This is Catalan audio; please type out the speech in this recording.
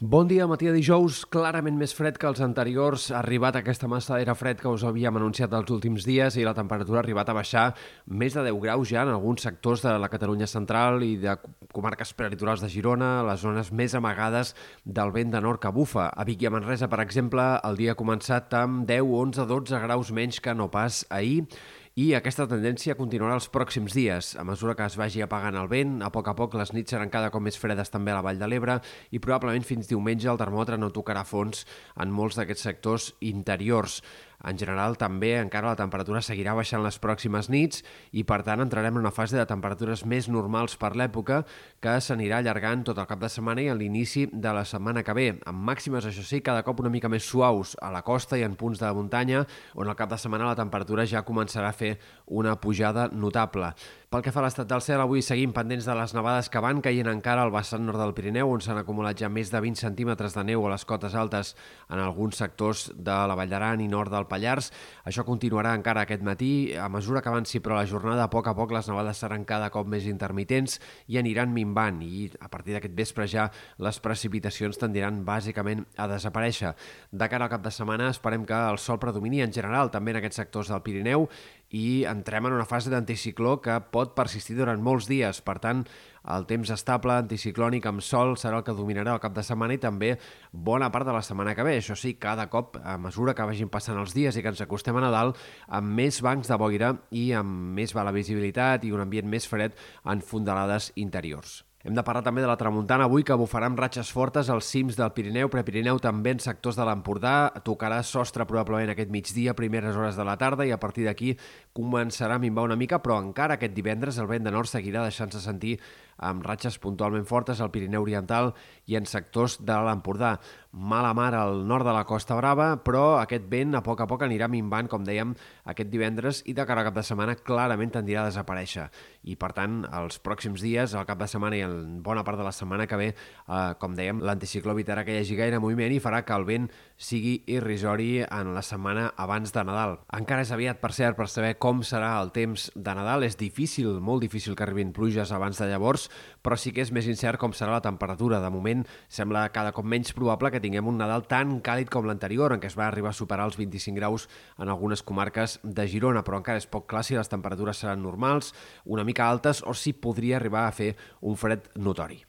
Bon dia, matí de dijous, clarament més fred que els anteriors. Ha arribat aquesta massa d'aire fred que us havíem anunciat els últims dies i la temperatura ha arribat a baixar més de 10 graus ja en alguns sectors de la Catalunya central i de comarques prelitorals de Girona, les zones més amagades del vent de nord que bufa. A Vic i a Manresa, per exemple, el dia ha començat amb 10, 11, 12 graus menys que no pas ahir i aquesta tendència continuarà els pròxims dies. A mesura que es vagi apagant el vent, a poc a poc les nits seran cada cop més fredes també a la Vall de l'Ebre i probablement fins diumenge el termòmetre no tocarà fons en molts d'aquests sectors interiors. En general, també encara la temperatura seguirà baixant les pròximes nits i, per tant, entrarem en una fase de temperatures més normals per l'època que s'anirà allargant tot el cap de setmana i a l'inici de la setmana que ve, amb màximes, això sí, cada cop una mica més suaus a la costa i en punts de la muntanya, on al cap de setmana la temperatura ja començarà a fer una pujada notable. Pel que fa a l'estat del cel, avui seguim pendents de les nevades que van caient encara al vessant nord del Pirineu, on s'han acumulat ja més de 20 centímetres de neu a les cotes altes en alguns sectors de la Vall d'Aran i nord del Pallars. Això continuarà encara aquest matí. A mesura que avanci però la jornada, a poc a poc les nevades seran cada cop més intermitents i aniran minvant i a partir d'aquest vespre ja les precipitacions tendiran bàsicament a desaparèixer. De cara al cap de setmana esperem que el sol predomini en general també en aquests sectors del Pirineu i entrem en una fase d'anticicló que pot persistir durant molts dies. Per tant, el temps estable, anticiclònic, amb sol, serà el que dominarà el cap de setmana i també bona part de la setmana que ve. Això sí, cada cop, a mesura que vagin passant els dies i que ens acostem a Nadal, amb més bancs de boira i amb més bala visibilitat i un ambient més fred en fondalades interiors. Hem de parlar també de la tramuntana avui, que bufarà amb ratxes fortes als cims del Pirineu, Prepirineu, també en sectors de l'Empordà. Tocarà sostre probablement aquest migdia, primeres hores de la tarda, i a partir d'aquí començarà a minvar una mica, però encara aquest divendres el vent de nord seguirà deixant-se sentir amb ratxes puntualment fortes al Pirineu Oriental i en sectors de l'Empordà. Mala mar al nord de la Costa Brava, però aquest vent a poc a poc anirà minvant, com dèiem, aquest divendres i de cara al cap de setmana clarament tendirà a desaparèixer. I, per tant, els pròxims dies, al cap de setmana i en bona part de la setmana que ve, eh, com dèiem, l'anticicló evitarà que hi hagi gaire moviment i farà que el vent sigui irrisori en la setmana abans de Nadal. Encara és aviat, per cert, per saber com serà el temps de Nadal. És difícil, molt difícil que arribin pluges abans de llavors, però sí que és més incert com serà la temperatura. De moment sembla cada cop menys probable que tinguem un Nadal tan càlid com l'anterior, en què es va arribar a superar els 25 graus en algunes comarques de Girona, però encara és poc clar si les temperatures seran normals, una mica altes, o si podria arribar a fer un fred notori.